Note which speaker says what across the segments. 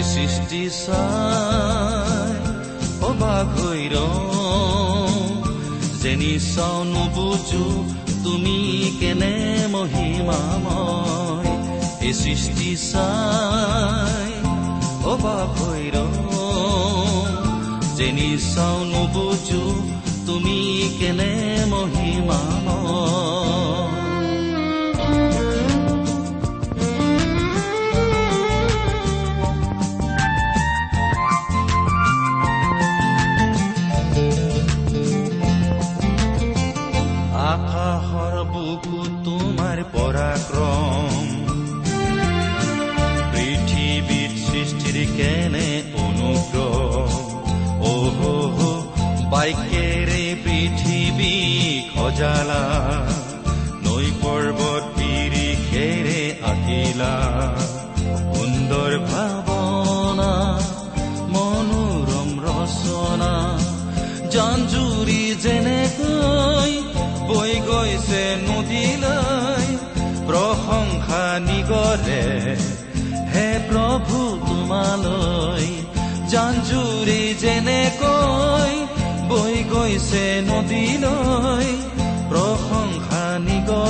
Speaker 1: সৃষ্টি চাই অবাক হৈ যেনি চাও নুবুজো তুমি কেনে মহিমাময়। এই সৃষ্টি চাই অবাক হৈ যেনি চাও নুবুজো তুমি কেনে মহিমাময়।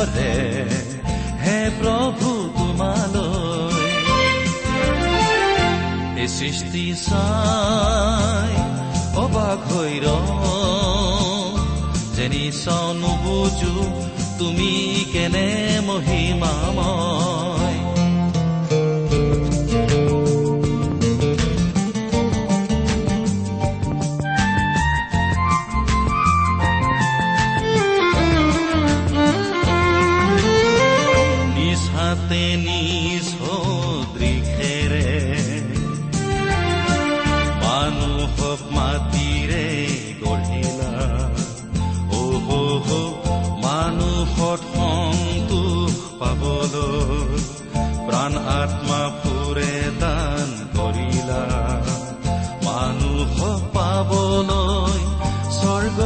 Speaker 1: নিগৰে হে প্ৰভু তোমালৈ এই সৃষ্টি চাই অবাক হৈ যেনি চাও নুবুজো তুমি কেনে মহিমাময়।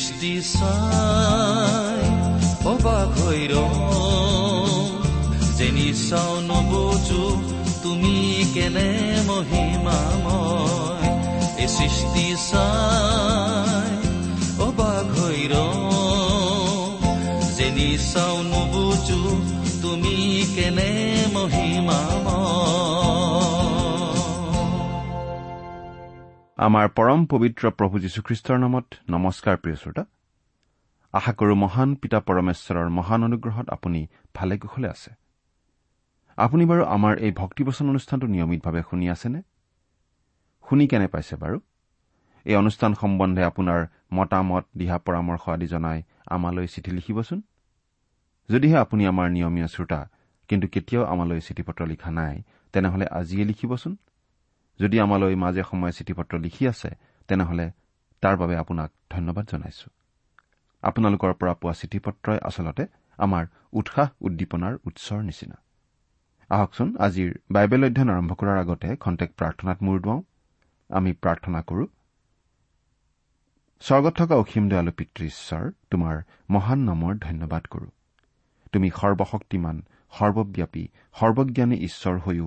Speaker 1: সৃষ্টি চাই অবাক হৈ যেনি চাও নবুজো তুমি কেনে মহিমাময় এই সৃষ্টি চাই অবাক হৈ যেনি চাও নবুজো তুমি কেনে মহিমাময়
Speaker 2: আমাৰ পৰম পবিত্ৰ প্ৰভু যীশুখ্ৰীষ্টৰ নামত নমস্কাৰ প্ৰিয় শ্ৰোতা। আশা কৰো মহান পিতা পৰমেশ্বৰৰ মহান অনুগ্ৰহত আপুনি ভালে কুশলে আছে। আপুনি বাৰু আমাৰ এই ভক্তিবচন অনুষ্ঠানটো নিয়মিতভাৱে শুনি আছেনে? শুনি কেনে পাইছে বাৰু? এই অনুষ্ঠান সম্বন্ধে আপোনাৰ মতামত দিহা পৰামৰ্শ আদি জনাই আমালৈ চিঠি লিখিবচোন। যদিহে আপুনি আমাৰ নিয়মীয়া শ্ৰোতা কিন্তু কেতিয়াও আমালৈ চিঠি পত্ৰ লিখা নাই তেনেহলে আজিয়ে লিখিবচোন। যদি আমালৈ মাজে সময়ে চিঠি পত্ৰ লিখি আছে তেনেহলে তাৰ বাবে আপোনাক ধন্যবাদ জনাইছো। আপোনালোকৰ পৰা পোৱা চিঠি পত্ৰই আচলতে আমাৰ উৎসাহ উদ্দীপনাৰ উৎসৰ নিচিনা। আহকচোন আজিৰ বাইবেল অধ্যয়ন আৰম্ভ কৰাৰ আগতে খন্তেক প্ৰাৰ্থনাত মূৰ দুৱাওঁ। আমি প্ৰাৰ্থনা কৰো স্বৰ্গত থকা অসীম দয়ালু পিতৃ ঈশ্বৰ তোমাৰ মহান নামৰ ধন্যবাদ কৰো। তুমি সৰ্বশক্তিমান সৰ্বব্যাপী সৰ্বজ্ঞানী ঈশ্বৰ হৈও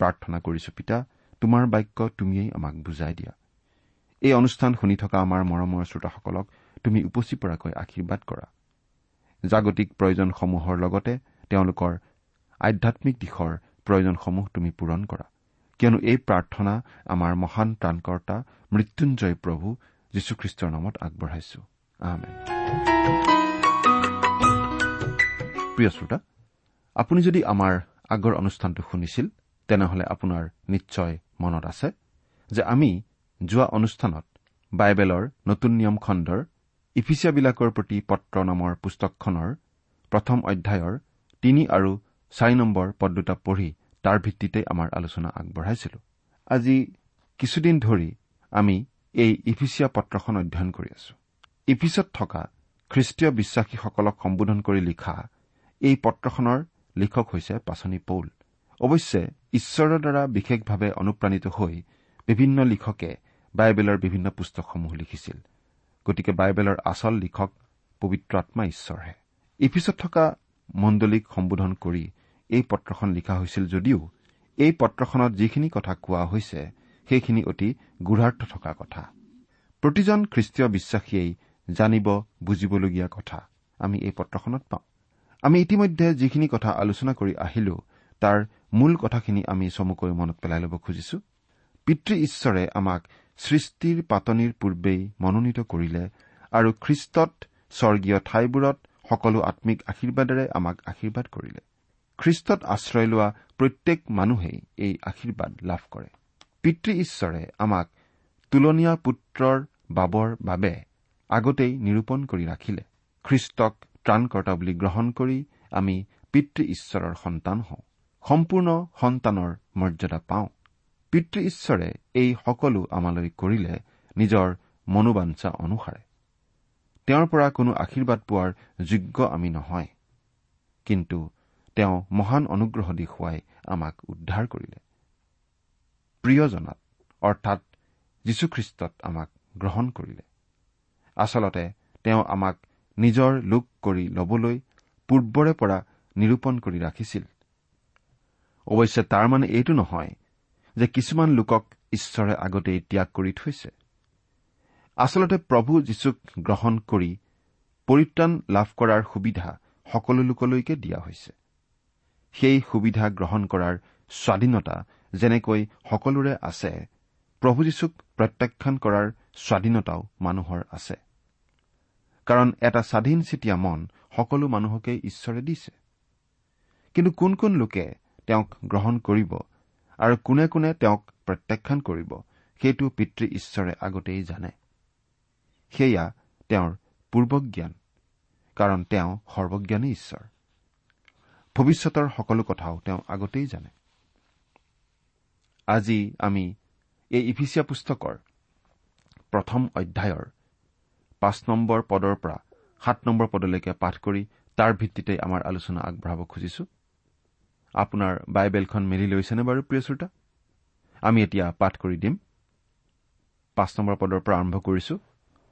Speaker 2: প্ৰাৰ্থনা কৰিছো পিতা তোমাৰ বাক্য তুমিয়েই আমাক বুজাই দিয়া। এই অনুষ্ঠান শুনি থকা আমাৰ মৰমৰ শ্ৰোতাসকলক তুমি উপচি পৰাকৈ আশীৰ্বাদ কৰা। জাগতিক প্ৰয়োজনসমূহৰ লগতে তেওঁলোকৰ আধ্যামিক দিশৰ প্ৰয়োজনসমূহ তুমি পূৰণ কৰা। কিয়নো এই প্ৰাৰ্থনা আমাৰ মহান ত্ৰাণকৰ্তা মৃত্যুঞ্জয় প্ৰভু যীশুখ্ৰীষ্টৰ নামত আগবঢ়াইছো। প্ৰিয় শ্ৰোতা আপুনি যদি আমাৰ আগৰ অনুষ্ঠানটো শুনিছিল তেনেহলে আপোনাৰ নিশ্চয় মনত আছে যে আমি যোৱা অনুষ্ঠানত বাইবেলৰ নতুন নিয়ম খণ্ডৰ ইফিচিয়াবিলাকৰ প্ৰতি পত্ৰ নামৰ পুস্তকখনৰ প্ৰথম অধ্যায়ৰ তিনি আৰু চাৰি নম্বৰ পদ দুটা পঢ়ি তাৰ ভিত্তিতে আমাৰ আলোচনা আগবঢ়াইছিলো। আজি কিছুদিন ধৰি আমি এই ইফিচিয়া পত্ৰখন অধ্যয়ন কৰি আছো। ইফিচত থকা খ্ৰীষ্টীয় বিশ্বাসীসকলক সম্বোধন কৰি লিখা এই পত্ৰখনৰ লিখক হৈছে পাচনি পৌল। অৱশ্যে ঈশ্বৰৰ দ্বাৰা বিশেষভাৱে অনুপ্ৰাণিত হৈ বিভিন্ন লিখকে বাইবেলৰ বিভিন্ন পুস্তকসমূহ লিখিছিল। গতিকে বাইবেলৰ আচল লিখক পবিত্ৰ আত্মা ঈশ্বৰহে। ইফিচত থকা মণ্ডলীক সম্বোধন কৰি এই পত্ৰখন লিখা হৈছিল যদিও এই পত্ৰখনত যিখিনি কথা কোৱা হৈছে সেইখিনি অতি গুঢ়াৰ্থ থকা কথা। প্ৰতিজন খ্ৰীষ্টীয় বিশ্বাসীয়েই জানিব বুজিবলগীয়া কথা। আমি এই পত্ৰখনত পাওঁ। আমি ইতিমধ্যে যিখিনি কথা আলোচনা কৰি আহিলো তাৰ মূল কথাখিনি আমি চমুকৈ মনত পেলাই ল'ব খুজিছো। পিতৃ ঈশ্বৰে আমাক সৃষ্টিৰ পাতনিৰ পূৰ্বেই মনোনীত কৰিলে আৰু খ্ৰীষ্টত স্বৰ্গীয় ঠাইবোৰত সকলো আম্মিক আশীৰ্বাদেৰে আমাক আশীৰ্বাদ কৰিলে। খ্ৰীষ্টত আশ্ৰয় লোৱা প্ৰত্যেক মানুহেই এই আশীৰ্বাদ লাভ কৰে। পিতৃ ঈশ্বৰে আমাক তুলনীয়া পুত্ৰৰ বাবৰ বাবে আগতেই নিৰূপণ কৰি ৰাখিলে। খ্ৰীষ্টক ত্ৰাণকৰ্তা বুলি গ্ৰহণ কৰি আমি পিতৃ ঈশ্বৰৰ সন্তান হওঁ। সম্পূৰ্ণ সন্তানৰ মৰ্যাদা পাওঁ। পিতৃ ঈশ্বৰে এই সকলো আমালৈ কৰিলে নিজৰ মনোবাঞ্ছা অনুসাৰে। তেওঁৰ পৰা কোনো আশীৰ্বাদ পোৱাৰ যোগ্য আমি নহয়। কিন্তু তেওঁ মহান অনুগ্ৰহ দেখুৱাই আমাক উদ্ধাৰ কৰিলে। প্ৰিয়জনাত অৰ্থাৎ যীশুখ্ৰীষ্টত আমাক গ্ৰহণ কৰিলে। আচলতে তেওঁ আমাক নিজৰ লোক কৰি ল'বলৈ পূৰ্বৰে পৰা নিৰূপণ কৰি ৰাখিছিল। অৱশ্যে তাৰ মানে এইটো নহয় যে কিছুমান লোকক ঈশ্বৰে আগতেই ত্যাগ কৰি থৈছে। আচলতে প্ৰভু যীশুক গ্ৰহণ কৰি পৰিত্ৰাণ লাভ কৰাৰ সুবিধা সকলো লোকলৈকে দিয়া হৈছে। সেই সুবিধা গ্ৰহণ কৰাৰ স্বাধীনতা যেনেকৈ সকলোৰে আছে প্ৰভু যীশুক প্ৰত্যাখ্যান কৰাৰ স্বাধীনতাও মানুহৰ আছে। কাৰণ এটা স্বাধীন চিতিয়া মন সকলো মানুহকেই ঈশ্বৰে দিছে। কিন্তু কোন কোন লোকে তেওঁক গ্ৰহণ কৰিব আৰু কোনে কোনে তেওঁক প্ৰত্যাখ্যান কৰিব সেইটো পিতৃ ঈশ্বৰে আগতেই জানে। সেয়া তেওঁৰ পূৰ্বজ্ঞান কাৰণ তেওঁ সৰ্বজ্ঞানী ঈশ্বৰ। ভৱিষ্যতৰ সকলো কথাও তেওঁ আগতেই জানে। আজি আমি এই ইফিচিয়া পুস্তকৰ প্ৰথম অধ্যায়ৰ পাঁচ নম্বৰ পদৰ পৰা সাত নম্বৰ পদলৈকে পাঠ কৰি তাৰ ভিত্তিতে আমাৰ আলোচনা আগবঢ়াব খুজিছো। আপোনাৰ বাইবেলখন মেলি লৈছেনে বাৰু প্ৰিয় শ্ৰোতা? আমি এতিয়া পাঠ কৰি দিম। পাঁচ নম্বৰ পদৰ পৰা আৰম্ভ কৰিছো।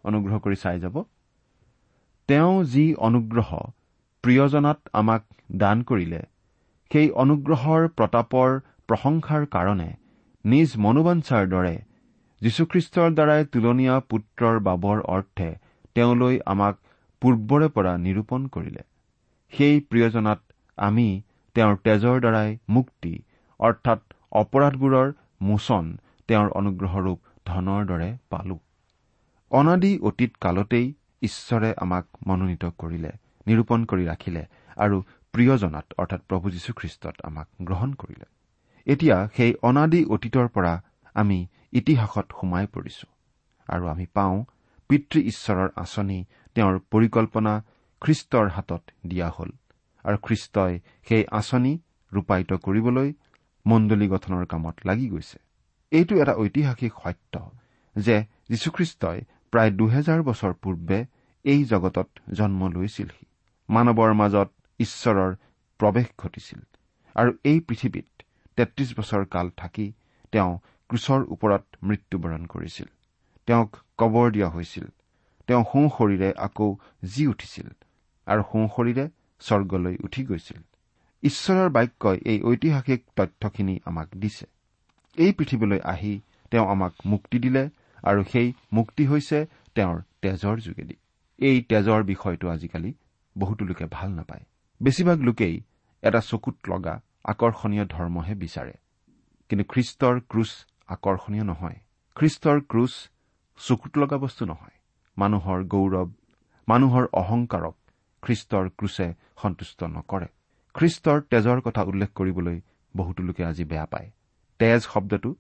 Speaker 2: অনুগ্ৰহ কৰি চাই যাব। তেওঁ যি অনুগ্ৰহ প্ৰিয়জনাত আমাক দান কৰিলে সেই অনুগ্ৰহৰ প্ৰতাপৰ প্ৰশংসাৰ কাৰণে নিজ মনোবাঞ্চাৰ দৰে যীশুখ্ৰীষ্টৰ দ্বাৰাই তুলনীয়া পুত্ৰৰ বাবৰ অৰ্থে তেওঁলৈ আমাক পূৰ্বৰে পৰা নিৰূপণ কৰিলে। সেই প্ৰিয়জনাত আমি তেওঁৰ তেজৰ দ্বাৰাই মুক্তি অৰ্থাৎ অপৰাধবোৰৰ মোচন তেওঁৰ অনুগ্ৰহৰূপ ধনৰ দৰে পালো। অনাদি অতীত কালতেই ঈশ্বৰে আমাক মনোনীত কৰিলে নিৰূপণ কৰি ৰাখিলে আৰু প্ৰিয়জনাত অৰ্থাৎ প্ৰভু যীশুখ্ৰীষ্টত আমাক গ্ৰহণ কৰিলে। এতিয়া সেই অনাদি অতীতৰ পৰা আমি ইতিহাসত সোমাই পৰিছো আৰু আমি পাওঁ পিতৃ ঈশ্বৰৰ আঁচনি তেওঁৰ পৰিকল্পনা খ্ৰীষ্টৰ হাতত দিয়া হ'ল। আৰু খ্ৰীষ্টই সেই আঁচনি ৰূপায়িত কৰিবলৈ মণ্ডলী গঠনৰ কামত লাগি গৈছে। এইটো এটা ঐতিহাসিক সত্য যে যীশুখ্ৰীষ্টই প্ৰায় দুহেজাৰ বছৰ পূৰ্বে এই জগতত জন্ম লৈছিলহি। মানৱৰ মাজত ঈশ্বৰৰ প্ৰৱেশ ঘটিছিল আৰু এই পৃথিৱীত তেত্ৰিছ বছৰ কাল থাকি তেওঁ ক্ৰুচৰ ওপৰত মৃত্যুবৰণ কৰিছিল। তেওঁক কবৰ দিয়া হৈছিল। তেওঁ সোঁ শৰীৰে আকৌ জি উঠিছিল আৰু সোঁ শৰীৰে স্বৰ্গলৈ উঠি গৈছিল। ঈশ্বৰৰ বাক্যই এই ঐতিহাসিক তথ্যখিনি আমাক দিছে। এই পৃথিৱীলৈ আহি তেওঁ আমাক মুক্তি দিলে আৰু সেই মুক্তি হৈছে তেওঁৰ তেজৰ যোগেদি। এই তেজৰ বিষয়টো আজিকালি বহুতো লোকে ভাল নাপায়। বেছিভাগ লোকেই এটা চকুত লগা আকৰ্ষণীয় ধৰ্মহে বিচাৰে। কিন্তু খ্ৰীষ্টৰ ক্ৰুচ আকৰ্ষণীয় নহয়। খ্ৰীষ্টৰ ক্ৰুচ চকুত লগা বস্তু নহয়। মানুহৰ গৌৰৱ মানুহৰ অহংকাৰক খ্ৰীষ্টৰ ক্ৰুচে সন্তুষ্ট নকৰে। খ্ৰীষ্টৰ তেজৰ কথা উল্লেখ কৰিবলৈ বহুতো লোকে আজি বেয়া পায়। তেজ শব্দটো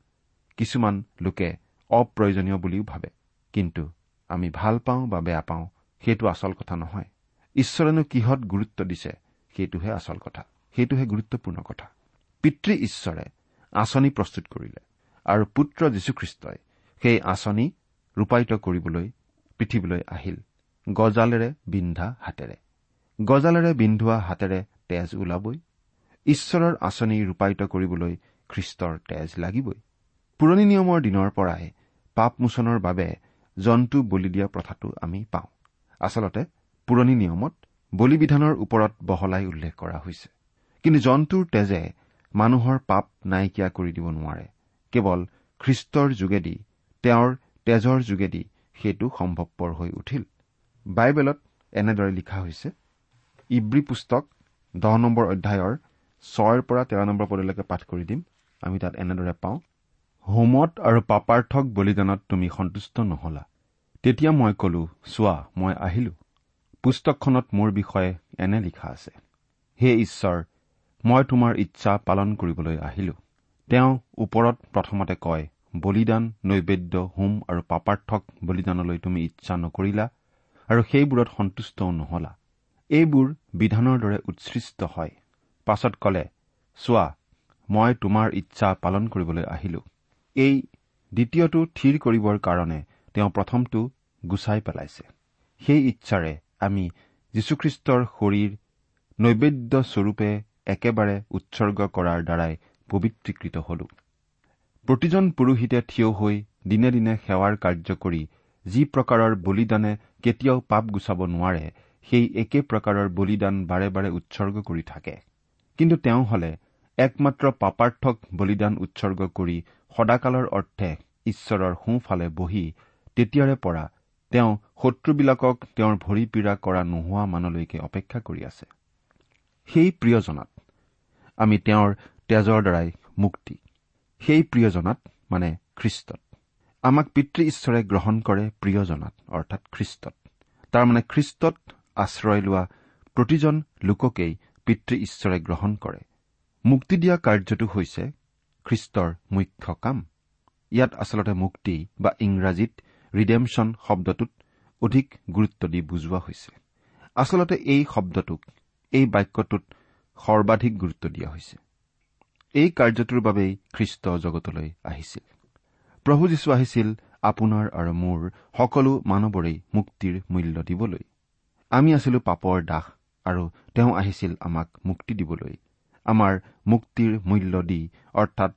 Speaker 2: কিছুমান লোকে অপ্ৰয়োজনীয় বুলিও ভাবে। কিন্তু আমি ভাল পাওঁ বা বেয়া পাওঁ সেইটো আচল কথা নহয়। ঈশ্বৰেনো কিহত গুৰুত্ব দিছে সেইটোহে আচল কথা। সেইটোহে গুৰুত্বপূৰ্ণ কথা। পিতৃ ঈশ্বৰে আঁচনি প্ৰস্তুত কৰিলে আৰু পুত্ৰ যীশুখ্ৰীষ্টই সেই আঁচনি ৰূপায়িত কৰিবলৈ পৃথিৱীলৈ আহিল। গজালেৰে বিন্ধা হাতেৰে। গজালেৰে বিন্ধোৱা হাতেৰে তেজ ওলাবই ঈশ্বৰৰ আঁচনি ৰূপায়িত কৰিবলৈ খ্ৰীষ্টৰ তেজ লাগিবই। পুৰণি নিয়মৰ দিনৰ পৰাই পাপমোচনৰ বাবে জন্তু বলি দিয়া প্ৰথাটো আমি পাওঁ। আচলতে পুৰণি নিয়মত বলিবিধানৰ ওপৰত বহলাই উল্লেখ কৰা হৈছে। কিন্তু জন্তুৰ তেজে মানুহৰ পাপ নাইকিয়া কৰি দিব নোৱাৰে। কেৱল খ্ৰীষ্টৰ যোগেদি তেওঁৰ তেজৰ যোগেদি সেইটো সম্ভৱপৰ হৈ উঠিল। বাইবেলত এনেদৰে লিখা হৈছে ইব্ৰী পুস্তক দহ নম্বৰ অধ্যায়ৰ ছয়ৰ পৰা তেৰ নম্বৰ পদলৈকে পাঠ কৰি দিম। আমি তাত এনেদৰে পাওঁ হোমত আৰু পাপাৰ্থক বলিদানত তুমি সন্তুষ্ট নহলা। তেতিয়া মই কলো চোৱা মই আহিলো। পুস্তকখনত মোৰ বিষয়ে এনে লিখা আছে হে ঈশ্বৰ মই তোমাৰ ইচ্ছা পালন কৰিবলৈ আহিলো। তেওঁ ওপৰত প্ৰথমতে কয় বলিদান নৈবেদ্য হোম আৰু পাপাৰ্থক বলিদানলৈ তুমি ইচ্ছা নকৰিলা আৰু সেইবোৰত সন্তুষ্টও নহলা। এইবোৰ বিধানৰ দৰে উৎসৃষ্ট হয়। পাছত কলে চোৱা মই তোমাৰ ইচ্ছা পালন কৰিবলৈ আহিলো। এই দ্বিতীয়টো থিৰ কৰিবৰ কাৰণে তেওঁ প্ৰথমটো গুচাই পেলাইছে। সেই ইচ্ছাৰে আমি যীশুখ্ৰীষ্টৰ শৰীৰ নৈবেদ্য স্বৰূপে একেবাৰে উৎসৰ্গ কৰাৰ দ্বাৰাই পবিত্ৰীকৃত হলো। প্ৰতিজন পুৰোহিতে থিয় হৈ দিনে দিনে সেৱাৰ কাৰ্য কৰি যি প্ৰকাৰৰ বলিদানে কেতিয়াও পাপ গুচাব নোৱাৰে সেই একে প্ৰকাৰৰ বলিদান বাৰে বাৰে উৎসৰ্গ কৰি থাকে। কিন্তু তেওঁ হলে একমাত্ৰ পাপাৰ্থক বলিদান উৎসৰ্গ কৰি সদাকালৰ অৰ্থে ঈশ্বৰৰ সোঁফালে বহি তেতিয়াৰে পৰা তেওঁ শত্ৰুবিলাকক তেওঁৰ ভৰি পীড়া কৰা নোহোৱা মানলৈকে অপেক্ষা কৰি আছে। সেই প্ৰিয়জনাত আমি তেওঁৰ তেজৰ দ্বাৰাই মুক্তি। সেই প্ৰিয়জনাত মানে খ্ৰীষ্টত। আমাক পিতৃ ঈশ্বৰে গ্ৰহণ কৰে প্ৰিয়জনাত অৰ্থাৎ খ্ৰীষ্টত। তাৰমানে খ্ৰীষ্টত আশ্ৰয় লোৱা প্ৰতিজন লোককেই পিতৃ ঈশ্বৰে গ্ৰহণ কৰে। মুক্তি দিয়া কাৰ্যটো হৈছে খ্ৰীষ্টৰ মুখ্য কাম। ইয়াত আচলতে মুক্তি বা ইংৰাজীত ৰিডেমছন শব্দটোত অধিক গুৰুত্ব দি বুজোৱা হৈছে। আচলতে এই শব্দটোক এই বাক্যটোত সৰ্বাধিক গুৰুত্ব দিয়া হৈছে। এই কাৰ্যটোৰ বাবেই খ্ৰীষ্ট জগতলৈ আহিছিল। প্ৰভু যীশু আহিছিল আপোনাৰ আৰু মোৰ সকলো মানৱৰেই মুক্তিৰ মূল্য দিবলৈ। আমি আছিলো পাপৰ দাস আৰু তেওঁ আহিছিল আমাক মুক্তি দিবলৈ। আমাৰ মুক্তিৰ মূল্য দি অৰ্থাৎ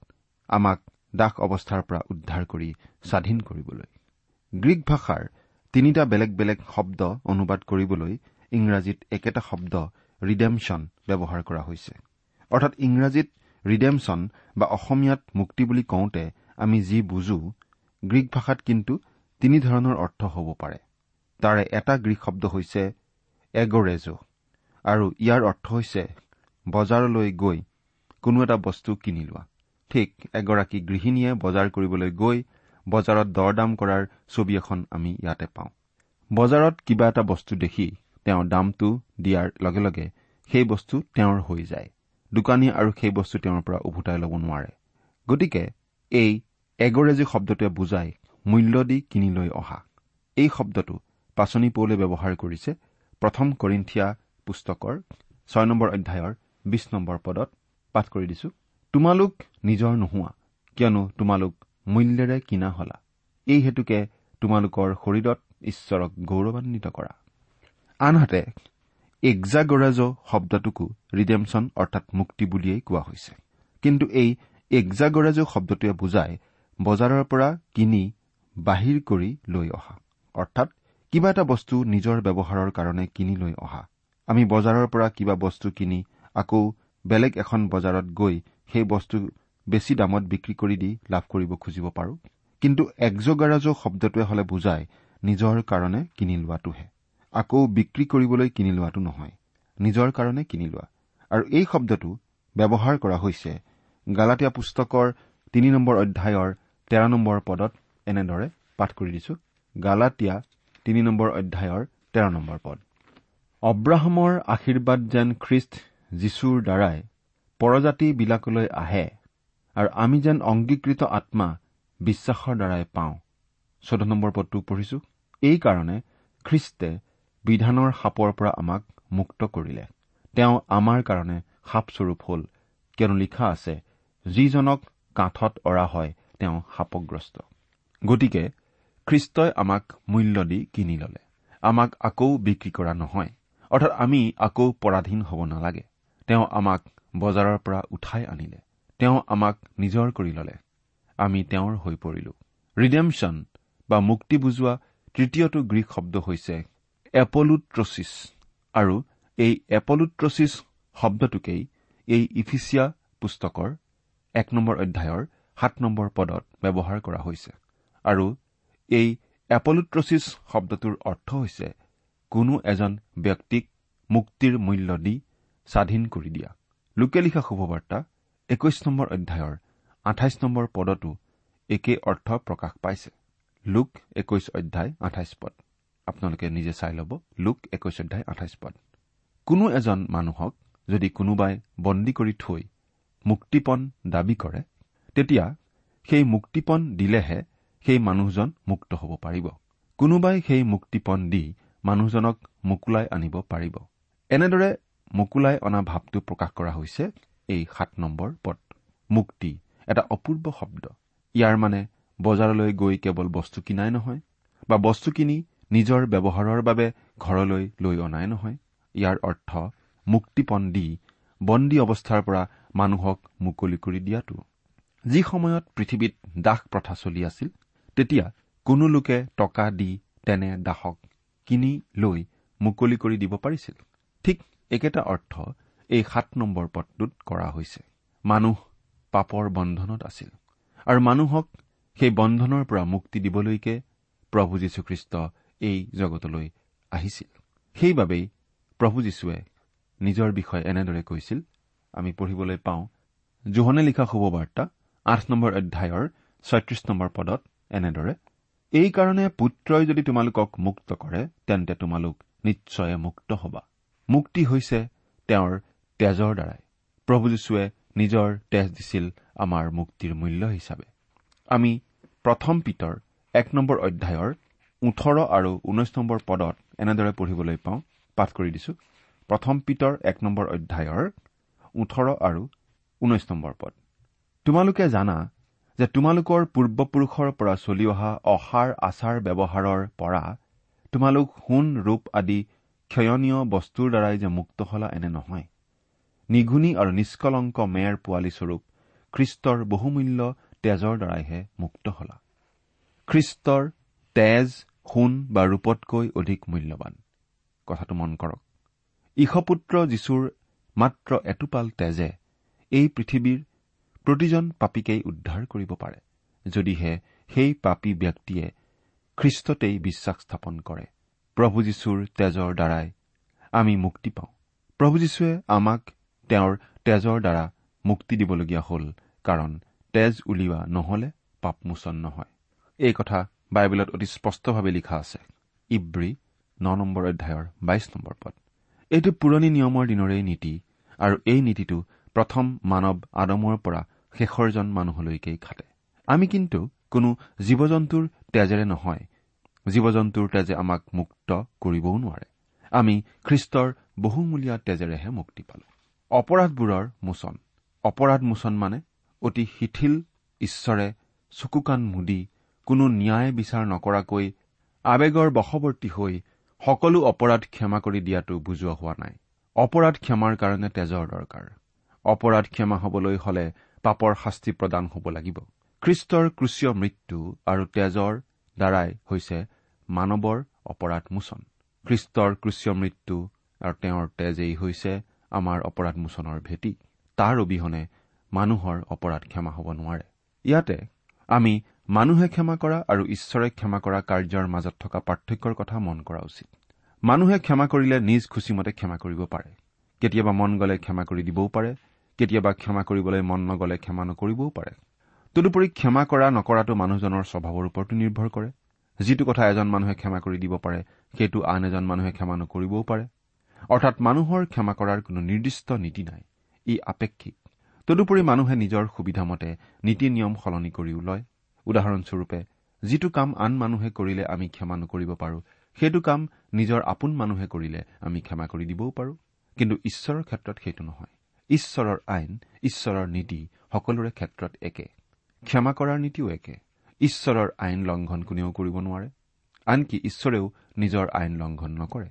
Speaker 2: আমাক দাস অৱস্থাৰ পৰা উদ্ধাৰ কৰি স্বাধীন কৰিবলৈ। গ্ৰীক ভাষাৰ তিনিটা বেলেগ বেলেগ শব্দ অনুবাদ কৰিবলৈ ইংৰাজীত একেটা শব্দ ৰিডেমছন ব্যৱহাৰ কৰা হৈছে। অৰ্থাৎ ইংৰাজীত ৰিডেমছন বা অসমীয়াত মুক্তি বুলি কওঁতে আমি যি বুজো গ্ৰীক ভাষাত কিন্তু তিনি ধৰণৰ অৰ্থ হ'ব পাৰে। তাৰে এটা গ্ৰীক শব্দ হৈছে এগৰেজো। আৰু ইয়াৰ অৰ্থ হৈছে বজাৰলৈ গৈ কোনো এটা বস্তু কিনি লোৱা। ঠিক এগৰাকী গৃহিণীয়ে বজাৰ কৰিবলৈ গৈ বজাৰত দৰ দাম কৰাৰ ছবি এখন আমি ইয়াতে পাওঁ। বজাৰত কিবা এটা বস্তু দেখি তেওঁ দামটো দিয়াৰ লগে লগে সেই বস্তু তেওঁৰ হৈ যায়। দোকানীয়ে আৰু সেই বস্তু তেওঁৰ পৰা উভতাই ল'ব নোৱাৰে। গতিকে এই এগৰেজী শব্দটোৱে বুজায় মূল্য দি কিনি লৈ অহা। এই শব্দটো পাচনি পৌলে ব্যৱহাৰ কৰিছে প্ৰথম কৰিন্থিয়া পুস্তকৰ ছয় নম্বৰ অধ্যায়ৰ বিশ নম্বৰ পদত পাঠ কৰি দিছো। তোমালোক নিজৰ নোহোৱা কিয়নো তোমালোক মূল্যেৰে কিনা হলা। এই হেতুকে তোমালোকৰ শৰীৰত ঈশ্বৰক গৌৰৱান্বিত কৰা। আনহাতে এগ্জাগৰাজ শব্দটোকো ৰিডেমছন অৰ্থাৎ মুক্তি বুলিয়েই কোৱা হৈছে। কিন্তু এই এগ্জাগৰাজ শব্দটোৱে বুজায় বজাৰৰ পৰা কিনি বাহিৰ কৰি লৈ অহা। অৰ্থাৎ কিবা এটা বস্তু নিজৰ ব্যৱহাৰৰ কাৰণে কিনি লৈ অহা। আমি বজাৰৰ পৰা কিবা বস্তু কিনি আকৌ বেলেগ এখন বজাৰত গৈ সেই বস্তু বেছি দামত বিক্ৰী কৰি দি লাভ কৰিব খুজিব পাৰো। কিন্তু একজগাৰাজ শব্দটোৱে হলে বুজায় নিজৰ কাৰণে কিনি লোৱাটোহে। আকৌ বিক্ৰী কৰিবলৈ কিনি লোৱাটো নহয়। নিজৰ কাৰণে কিনি লোৱা। আৰু এই শব্দটো ব্যৱহাৰ কৰা হৈছে গালাটীয়া পুস্তকৰ তিনি নম্বৰ অধ্যায়ৰ তেৰ নম্বৰ পদত এনেদৰে পাঠ কৰি দিছো। গালাটীয়া তিনি নম্বৰ অধ্যায়ৰ তেৰ নম্বৰ পদ। অব্ৰাহামৰ আশীৰ্বাদ যেন খ্ৰীষ্ট যীশুৰ দ্বাৰাই পৰজাতিবিলাকলৈ আহে আৰু আমি যেন অংগীকৃত আত্মা বিশ্বাসৰ দ্বাৰাই পাওঁ। চৈধ্য নম্বৰ পদটো পঢ়িছো। এইকাৰণে খ্ৰীষ্টে বিধানৰ সাপৰ পৰা আমাক মুক্ত কৰিলে। তেওঁ আমাৰ কাৰণে সাপস্বৰূপ হল কিয়নো লিখা আছে যিজনক কাঠত অৰা হয় তেওঁ সাপগ্ৰস্ত। গতিকে খ্ৰীষ্টই আমাক মূল্য দি কিনি ললে। আমাক আকৌ বিক্ৰী কৰা নহয়। অৰ্থাৎ আমি আকৌ পৰাধীন হ'ব নালাগে। তেওঁ আমাক বজাৰৰ পৰা উঠাই আনিলে। তেওঁ আমাক নিজৰ কৰি ললে। আমি তেওঁৰ হৈ পৰিলো। ৰিডেমশ্যন বা মুক্তি বুজোৱা তৃতীয়টো গ্ৰীক শব্দ হৈছে এপলুট্ৰচিছ। আৰু এই এপলুট্ৰচিছ শব্দটোকেই এই ইফিচিয়া পুস্তকৰ এক নম্বৰ অধ্যায়ৰ সাত নম্বৰ পদত ব্যৱহাৰ কৰা হৈছে। আৰু এই এপলুট্ৰচিছ শব্দটোৰ অৰ্থ হৈছে কোনো এজন ব্যক্তিক মুক্তিৰ মূল্য দি স্বাধীন কৰি দিয়া। লোকে লিখা শুভবাৰ্তা একৈশ নম্বৰ অধ্যায়ৰ আঠাইছ নম্বৰ পদতো একে অৰ্থ প্ৰকাশ পাইছে। লোক একৈশ অধ্যায় আঠাইছ পদ। আপোনালোকে নিজে চাই ল'ব লোক একৈশ অধ্যায় আঠাইছ পদ। কোনো এজন মানুহক যদি কোনোবাই বন্দী কৰি থৈ মুক্তিপণ দাবী কৰে তেতিয়া সেই মুক্তিপণ দিলেহে সেই মানুহজন মুক্ত হ'ব পাৰিব। কোনোবাই সেই মুক্তিপণ দি মানুহজনক মোকোলাই আনিব পাৰিব। এনেদৰে মোকোলাই অনা ভাৱটো প্ৰকাশ কৰা হৈছে এই সাত নম্বৰ পদ। মুক্তি এটা অপূৰ্ব শব্দ। ইয়াৰ মানে বজাৰলৈ গৈ কেৱল বস্তু কিনাই নহয় বা বস্তু কিনি নিজৰ ব্যৱহাৰৰ বাবে ঘৰলৈ লৈ অনাই নহয়। ইয়াৰ অৰ্থ মুক্তিপণ দি বন্দী অৱস্থাৰ পৰা মানুহক মুকলি কৰি দিয়াটো। যি সময়ত পৃথিৱীত দাস প্ৰথা চলি আছিল তেতিয়া কোনো লোকে টকা দি তেনে দাসক কিনি লৈ মুকলি কৰি দিব পাৰিছিল। ঠিক একেটা অৰ্থ এই সাত নম্বৰ পদটোত কৰা হৈছে। মানুহ পাপৰ বন্ধনত আছিল আৰু মানুহক সেই বন্ধনৰ পৰা মুক্তি দিবলৈকে প্ৰভু যীশুখ্ৰীষ্ট এই জগতলৈ আহিছিল। সেইবাবেই প্ৰভু যীশুৱে নিজৰ বিষয়ে এনেদৰে কৈছিল আমি পঢ়িবলৈ পাওঁ জোহনে লিখা শুভবাৰ্তা আঠ নম্বৰ অধ্যায়ৰ ছয়ত্ৰিশ নম্বৰ পদত এনেদৰে এইকাৰণে পুত্ৰই যদি তোমালোকক মুক্ত কৰে তেন্তে তোমালোক নিশ্চয় মুক্ত হবা। মুক্তি হৈছে তেওঁৰ তেজৰ দ্বাৰাই। প্ৰভু যীশুৱে নিজৰ তেজ দিছিল আমাৰ মুক্তিৰ মূল্য হিচাপে। আমি প্ৰথম পিতৰ এক নম্বৰ অধ্যায়ৰ ওঠৰ আৰু ঊনৈশ নম্বৰ পদত এনেদৰে পঢ়িবলৈ পাওঁ পাঠ কৰি দিছো। প্ৰথম পিতৰ এক নম্বৰ অধ্যায়ৰ ওঠৰ আৰু ঊনৈশ নম্বৰ পদ। তোমালোকে জানা যে তোমালোকৰ পূৰ্বপুৰুষৰ পৰা চলি অহা অসাৰ আচাৰ ব্যৱহাৰৰ পৰা তোমালোক সোণ ৰূপ আদি ক্ষয়নীয় বস্তুৰ দ্বাৰাই যে মুক্ত হলা এনে নহয়। নিঘুনি আৰু নিষ্কলংক মেৰ পোৱালীস্বৰূপ খ্ৰীষ্টৰ বহুমূল্য তেজৰ দ্বাৰাইহে মুক্ত হলা। খ্ৰীষ্টৰ তেজ সোণ বা ৰূপতকৈ অধিক মূল্যৱান কথাটো মন কৰক। ঈশপুত্ৰ যীশুৰ মাত্ৰ এটোপাল তেজে এই পৃথিৱীৰ প্ৰতিজন পাপীকেই উদ্ধাৰ কৰিব পাৰে যদিহে সেই পাপী ব্যক্তিয়ে খ্ৰীষ্টতেই বিশ্বাস স্থাপন কৰে। প্ৰভু যীশুৰ তেজৰ দ্বাৰাই আমি মুক্তি পাওঁ। প্ৰভু যীশুৱে আমাক তেওঁৰ তেজৰ দ্বাৰা মুক্তি দিবলগীয়া হ'ল কাৰণ তেজ উলিওৱা নহলে পাপমোচন নহয়। এই কথা বাইবেলত অতি স্পষ্টভাৱে লিখা আছে। ইব্ৰী ন নম্বৰ অধ্যায়ৰ বাইশ নম্বৰ পদ। এইটো পুৰণি নিয়মৰ দিনৰেই নীতি আৰু এই নীতিটো প্ৰথম মানৱ আদমৰ পৰা শেষৰজন মানুহলৈকেই খাটে। আমি কিন্তু কোনো জীৱ জন্তুৰ তেজেৰে নহয়। জীৱ জন্তুৰ তেজে আমাক মুক্ত কৰিবও নোৱাৰে। আমি খ্ৰীষ্টৰ বহুমূলীয়া তেজেৰেহে মুক্তি পালো। অপৰাধবোৰৰ মোচন। অপৰাধ মোচন মানে অতি শিথিল ঈশ্বৰে চকুকান মুদি কোনো ন্যায় বিচাৰ নকৰাকৈ আৱেগৰ বশৱৰ্তী হৈ সকলো অপৰাধ ক্ষমা কৰি দিয়াটো বুজোৱা হোৱা নাই। অপৰাধ ক্ষমাৰ কাৰণে তেজৰ দৰকাৰ। অপৰাধ ক্ষমা হবলৈ হলে পাপৰ শাস্তি প্ৰদান হ'ব লাগিব। খ্ৰীষ্টৰ ক্ৰুচীয় মৃত্যু আৰু তেজৰ দ্বাৰাই হৈছে মানৱৰ অপৰাধ মোচন। খ্ৰীষ্টৰ ক্ৰুচীয় মৃত্যু আৰু তেওঁৰ তেজেই হৈছে আমাৰ অপৰাধ মোচনৰ ভেটি। তাৰ অবিহনে মানুহৰ অপৰাধ ক্ষমা হ'ব নোৱাৰে। ইয়াতে আমি মানুহে ক্ষমা কৰা আৰু ঈশ্বৰে ক্ষমা কৰা কাৰ্যৰ মাজত থকা পাৰ্থক্যৰ কথা মন কৰা উচিত। মানুহে ক্ষমা কৰিলে নিজ খুচিমতে ক্ষমা কৰিব পাৰে। কেতিয়াবা মন গলে ক্ষমা কৰি দিবও পাৰে। কেতিয়াবা ক্ষমা কৰিবলৈ মন নগলে ক্ষমা নকৰিবও পাৰে। তদুপৰি ক্ষমা কৰা নকৰাটো মানুহজনৰ স্বভাৱৰ ওপৰতো নিৰ্ভৰ কৰে। যিটো কথা এজন মানুহে ক্ষমা কৰি দিব পাৰে সেইটো আন এজন মানুহে ক্ষমা নকৰিবও পাৰে। অৰ্থাৎ মানুহৰ ক্ষমা কৰাৰ কোনো নিৰ্দিষ্ট নীতি নাই ই আপেক্ষিক। তদুপৰি মানুহে নিজৰ সুবিধামতে নীতি নিয়ম সলনি কৰিও লয়। উদাহৰণস্বৰূপে যিটো কাম আন মানুহে কৰিলে আমি ক্ষমা নকৰিব পাৰো সেইটো কাম নিজৰ আপোন মানুহে কৰিলে আমি ক্ষমা কৰি দিবও পাৰো। কিন্তু ঈশ্বৰৰ ক্ষেত্ৰত সেইটো নহয়। ঈশ্বৰৰ আইন ঈশ্বৰৰ নীতি সকলোৰে ক্ষেত্ৰত একে। ক্ষমা কৰাৰ নীতিও একে। ঈশ্বৰৰ আইন লংঘন কোনেও কৰিব নোৱাৰে। আনকি ঈশ্বৰেও নিজৰ আইন লংঘন নকৰে।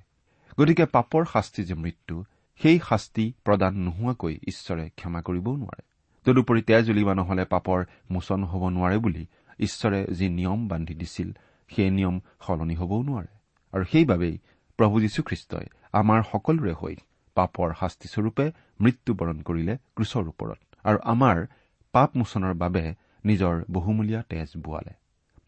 Speaker 2: গতিকে পাপৰ শাস্তি যে মৃত্যু সেই শাস্তি প্ৰদান নোহোৱাকৈ ঈশ্বৰে ক্ষমা কৰিবও নোৱাৰে। তদুপৰি তেজ উলিওৱা নহলে পাপৰ মোচন হ'ব নোৱাৰে বুলি ঈশ্বৰে যি নিয়ম বান্ধি দিছিল সেই নিয়ম সলনি হবও নোৱাৰে। আৰু সেইবাবেই প্ৰভু যীশুখ্ৰীষ্টই আমাৰ সকলোৰে হৈ পাপৰ শাস্তিস্বৰূপে মৃত্যুবৰণ কৰিলে ক্ৰুচৰ ওপৰত আৰু আমাৰ পাপ মোচনৰ বাবে নিজৰ বহুমূলীয়া তেজ বোৱালে।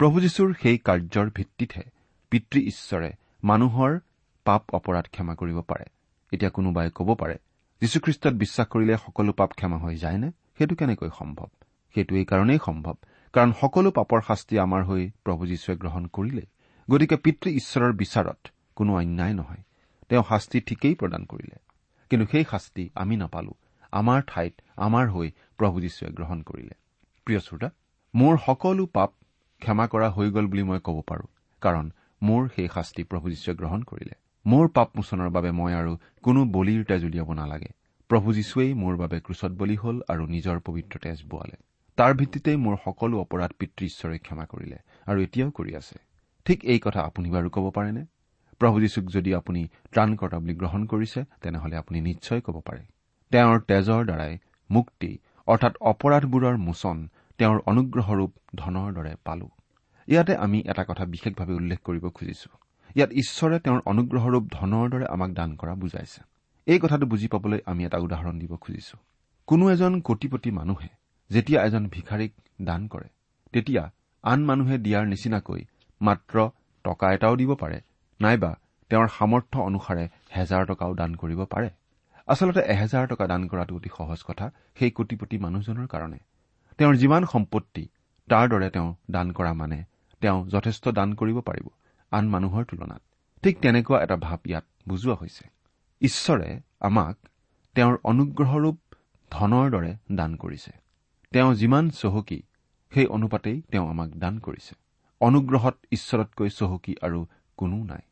Speaker 2: প্ৰভু যীশুৰ সেই কাৰ্যৰ ভিত্তিতহে পিতৃ ঈশ্বৰে মানুহৰ পাপ অপৰাধ ক্ষমা কৰিব পাৰে। এতিয়া কোনোবাই ক'ব পাৰে যীশুখ্ৰীষ্টত বিশ্বাস কৰিলে সকলো পাপ ক্ষমা হৈ যায়নে? সেইটো কেনেকৈ সম্ভৱ? সেইটো এই কাৰণেই সম্ভৱ কাৰণ সকলো পাপৰ শাস্তি আমাৰ হৈ প্ৰভু যীশুৱে গ্ৰহণ কৰিলে গতিকে পিতৃ ঈশ্বৰৰ বিচাৰত কোনো অন্যায় নহয়। তেওঁ শাস্তি ঠিকেই প্ৰদান কৰিলে। কিন্তু সেই শাস্তি আমি নাপালো। আমাৰ ঠাইত আমাৰ হৈ প্ৰভু যীশুৱে গ্ৰহণ কৰিলে। প্ৰিয় শ্ৰোতা মোৰ সকলো পাপ ক্ষমা কৰা হৈ গ'ল বুলি মই ক'ব পাৰো কাৰণ মোৰ সেই শাস্তি প্ৰভু যীশুৱে গ্ৰহণ কৰিলে। মোৰ পাপ মোচনৰ বাবে মই আৰু কোনো বলিৰ তেজ উলিয়াব নালাগে। প্ৰভু যীশুৱেই মোৰ বাবে ক্ৰুচত বলি হ'ল আৰু নিজৰ পবিত্ৰ তেজ বোৱালে। তাৰ ভিত্তিতেই মোৰ সকলো অপৰাধ পিতৃ ঈশ্বৰে ক্ষমা কৰিলে আৰু এতিয়াও কৰি আছে। ঠিক এই কথা আপুনি বাৰু ক'ব পাৰেনে? প্ৰভু যীশুক যদি আপুনি ত্ৰাণকৰ্তা বুলি গ্ৰহণ কৰিছে তেনেহলে আপুনি নিশ্চয় ক'ব পাৰে। তেওঁৰ তেজৰ দ্বাৰাই মুক্তি অৰ্থাৎ অপৰাধবোৰৰ মোচন তেওঁৰ অনুগ্ৰহৰূপ ধনৰ দৰে পালো। ইয়াতে আমি এটা কথা বিশেষভাৱে উল্লেখ কৰিব খুজিছো। ইয়াত ঈশ্বৰে তেওঁৰ অনুগ্ৰহৰূপ ধনৰ দৰে আমাক দান কৰা বুজাইছে। এই কথাটো বুজি পাবলৈ আমি এটা উদাহৰণ দিব খুজিছো। কোনো এজন কোটিপতি মানুহে যেতিয়া এজন ভিখাৰীক দান কৰে তেতিয়া আন মানুহে দিয়াৰ নিচিনাকৈ মাত্ৰ টকা এটাও দিব পাৰে নাইবা তেওঁৰ সামৰ্থ্য অনুসাৰে হেজাৰ টকাও দান কৰিব পাৰে। আচলতে এহেজাৰ টকা দান কৰাটো অতি সহজ কথা সেই কোটিপতি মানুহজনৰ কাৰণে। তেওঁৰ যিমান সম্পত্তি তাৰ দৰে তেওঁ দান কৰা মানে তেওঁ যথেষ্ট দান কৰিব পাৰিব আন মানুহৰ তুলনাত। ঠিক তেনেকুৱা এটা ভাৱ ইয়াত বুজোৱা হৈছে। ঈশ্বৰে আমাক তেওঁৰ অনুগ্ৰহৰূপ ধনৰ দৰে দান কৰিছে। তেওঁ যিমান চহকী সেই অনুপাতেই তেওঁ আমাক দান কৰিছে। অনুগ্ৰহত ঈশ্বৰতকৈ চহকী আৰু কোনো নাই।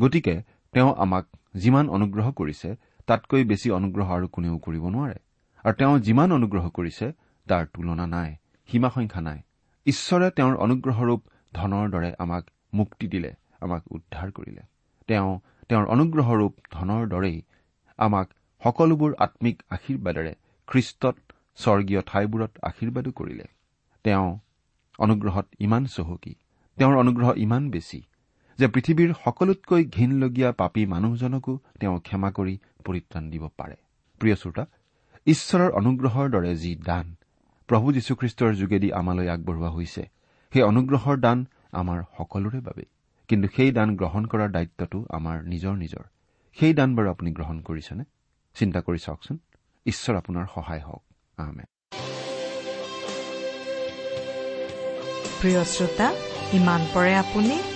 Speaker 2: গতিকে তেওঁ আমাক যিমান অনুগ্ৰহ কৰিছে তাতকৈ বেছি অনুগ্ৰহ আৰু কোনেও কৰিব নোৱাৰে। আৰু তেওঁ যিমান অনুগ্ৰহ কৰিছে তাৰ তুলনা নাই সীমা সংখ্যা নাই। ঈশ্বৰে তেওঁৰ অনুগ্ৰহৰূপ ধনৰ দৰে আমাক মুক্তি দিলে আমাক উদ্ধাৰ কৰিলে। তেওঁ তেওঁৰ অনুগ্ৰহৰূপ ধনৰ দৰেই আমাক সকলোবোৰ আম্মিক আশীৰ্বাদেৰে খ্ৰীষ্টত স্বৰ্গীয় ঠাইবোৰত আশীৰ্বাদো কৰিলে। তেওঁ অনুগ্ৰহত ইমান চহকী তেওঁৰ অনুগ্ৰহ ইমান বেছি। যে পৃথিৱীৰ সকলোতকৈ ঘীনলগীয়া পাপী মানুহজনকো তেওঁ ক্ষমা কৰি পৰিত্ৰাণ দিব পাৰে। প্ৰিয় শ্ৰোতা ঈশ্বৰৰ অনুগ্ৰহৰ দৰে যি দান প্ৰভু যীশুখ্ৰীষ্টৰ যোগেদি আমালৈ আগবঢ়োৱা হৈছে সেই অনুগ্ৰহৰ দান আমাৰ সকলোৰে বাবে। কিন্তু সেই দান গ্ৰহণ কৰাৰ দায়িত্বটো আমাৰ নিজৰ নিজৰ। সেই দান বাৰু আপুনি গ্ৰহণ কৰিছেনে? চিন্তা কৰি চাওকচোন। ঈশ্বৰ আপোনাৰ সহায় হওক।
Speaker 3: প্ৰিয় শ্ৰোতা ইমান পৰে আপুনি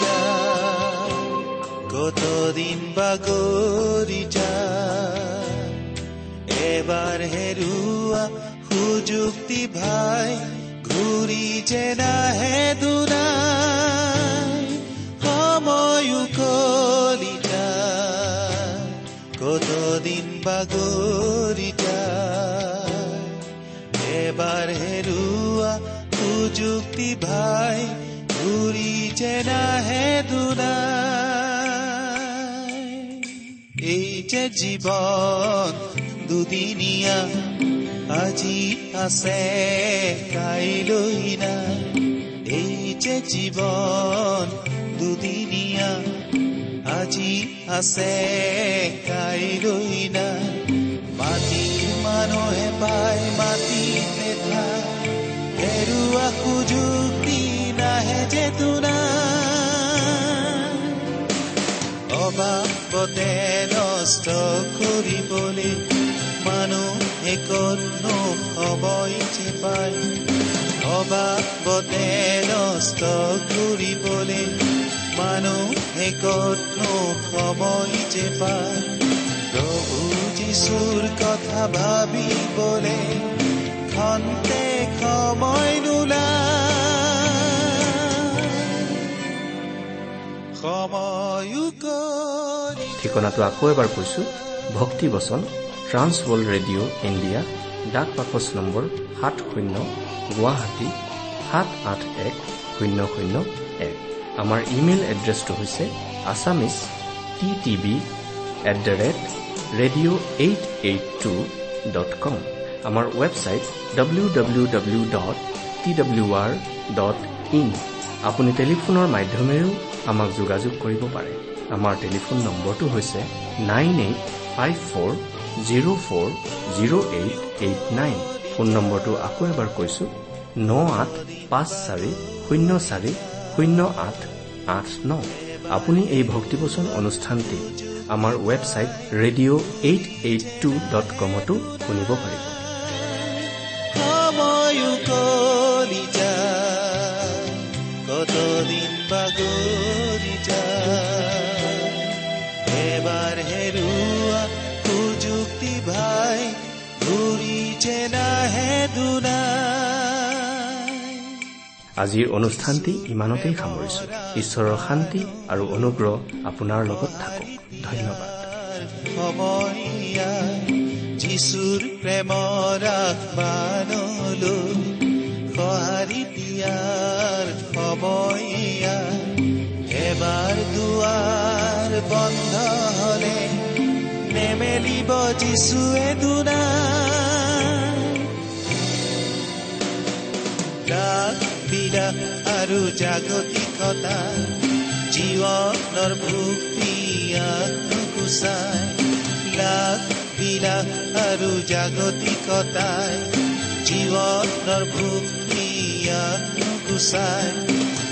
Speaker 4: সময়ো গলি যায়, কতদিন বাগৰি যায়। এবাৰ হেৰুৱা সুযুক্তি ভাই ঘূৰি যে নাহে দুনাই সময়ো গলি যায়, কতদিন বাগৰি যায় এবাৰ হেৰুৱা সুযুক্তি ভাই ঘূৰি নাহে দুনাই এই যে জীৱন দুদিনীয়া আজি আছে কাইলৈ নাই এই যে জীৱন দুদিনীয়া আজি আছে কাইলৈ না মাটিৰ মানুহে পায় মাটিতে ঠাই হেৰুৱা সুযোগ অবাবতে নষ্ট কৰিবলৈ মানুহে সময় যে পায়। অবাবতে নষ্ট কৰিবলৈ মানুহে কতনো সময় যে পায়। প্ৰভু যিচুৰ কথা ভাবিবলে খন্তে সময় নোলায়।
Speaker 5: ঠিকনাটো আকৌ এবাৰ কৈছো। ভক্তি বচন ট্ৰান্স ৱৰ্ল্ড ৰেডিঅ' ইণ্ডিয়া ডাক বাকচ নম্বৰ সাত শূন্য গুৱাহাটী সাত আঠ এক শূন্য শূন্য এক। আমাৰ ইমেইল এড্ৰেছটো হৈছে Assamese TTV at the rate radio eight' eight two dot dot com আমাৰ website W W W dot T W R dot in আপুনি টেলিফোনৰ মাধ্যমেৰেও আমাক যোগাযোগ কৰিব পাৰে। আমাৰ টেলিফোন নম্বৰটো হৈছে nine eight five four zero' four zero' eight eight nine. Phone নম্বৰটো আকৌ এবাৰ কৈছো ন আঠ পাঁচ চাৰি শূন্য চাৰি শূন্য আঠ আঠ ন। আপুনি এই ভক্তিবচন অনুষ্ঠানটি আমাৰ website radio' eight eight two dot কমতো শুনিব পাৰিব।
Speaker 4: কতদিন বাগৰি যায়? এবাৰ হেৰুৱা সুযুক্তি ভাই ঘূৰি যে নাহে দুনাই।
Speaker 5: আজিৰ অনুষ্ঠানটি ইমানতেই সামৰিছো। ঈশ্বৰৰ শান্তি আৰু অনুগ্ৰহ আপোনাৰ লগত থাকক। ধন্যবাদ।
Speaker 4: সময়া যিচুৰ প্ৰেমৰ আহ্বানলৈ সঁহাৰি দিয়াৰ সময়া এবাৰ দুৱাৰ বন্ধ হলে নেমেলিব যিচুৱে দুনাই ৰাগ বিলাস আৰু জাগতিকতা জীৱনৰ ভুক্তি আত্মকুচাই লাখ বিলাস আৰু জাগতিকতাই জীৱনৰ আত্মকুচাই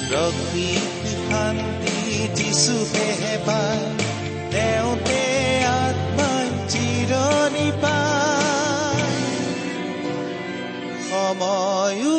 Speaker 4: প্ৰকৃতি শান্তি যিচুকেহে পায় তেওঁতে আত্মাই চিৰণি পায় সময়ো